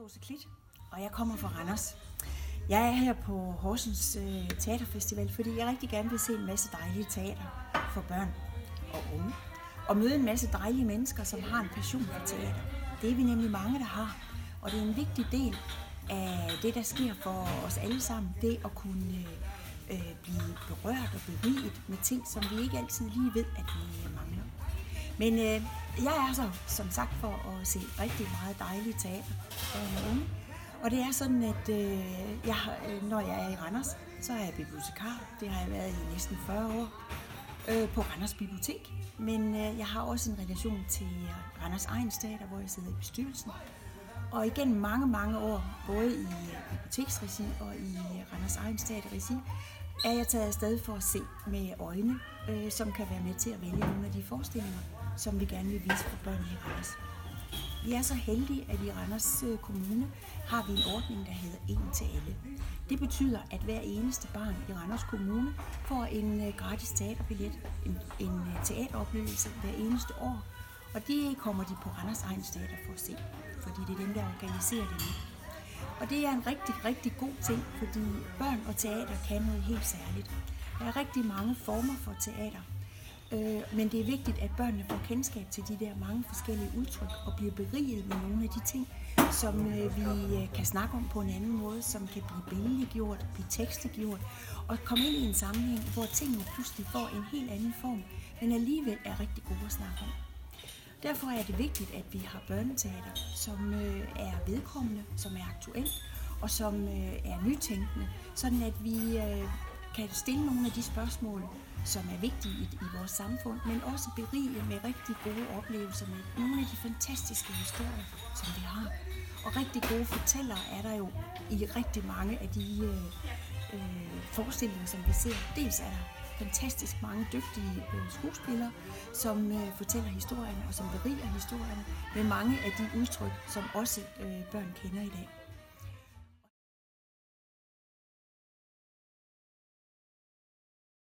hedder Åse Klit, og jeg kommer fra Randers. Jeg er her på Horsens øh, Teaterfestival, fordi jeg rigtig gerne vil se en masse dejlige teater for børn og unge. Og møde en masse dejlige mennesker, som har en passion for teater. Det er vi nemlig mange, der har. Og det er en vigtig del af det, der sker for os alle sammen. Det at kunne øh, øh blive berørt og beriget med ting, som vi ikke altid lige ved, at vi mangler. Men øh, jeg er så som sagt for at se rigtig meget dejligt teater øh, unge. Og det er sådan, at øh, jeg, øh, når jeg er i Randers, så er jeg bibliotekar. Det har jeg været i næsten 40 år øh, på Randers Bibliotek. Men øh, jeg har også en relation til Randers Egen Teater, hvor jeg sidder i bestyrelsen. Og igen mange, mange år, både i biblioteksregi og i Randers Egen Teater-regi, er jeg taget afsted for at se med øjne, øh, som kan være med til at vælge nogle af de forestillinger, som vi gerne vil vise for børn i Randers. Vi er så heldige, at i Randers øh, Kommune har vi en ordning, der hedder En til alle. Det betyder, at hver eneste barn i Randers Kommune får en øh, gratis teaterbillet, en, en øh, teateroplevelse hver eneste år. Og det kommer de på Randers Egen Teater for at se, fordi det er dem, der organiserer det nu. Og det er en rigtig, rigtig god ting, fordi børn og teater kan noget helt særligt. Der er rigtig mange former for teater, Øh, men det er vigtigt, at børnene får kendskab til de der mange forskellige udtryk og bliver beriget med nogle af de ting, som øh, vi øh, kan snakke om på en anden måde, som kan blive billedliggjort, blive tekstliggjort og komme ind i en sammenhæng, hvor tingene pludselig får en helt anden form, men alligevel er rigtig gode at snakke om. Derfor er det vigtigt, at vi har børneteater, som øh, er vedkommende, som er aktuelt og som øh, er nytænkende, sådan at vi øh, kan stille nogle af de spørgsmål, som er vigtige i, i vores samfund, men også berige med rigtig gode oplevelser med nogle af de fantastiske historier, som vi har. Og rigtig gode fortællere er der jo i rigtig mange af de øh, øh, forestillinger, som vi ser. Dels er der fantastisk mange dygtige øh, skuespillere, som øh, fortæller historien og som beriger historien med mange af de udtryk, som også øh, børn kender i dag.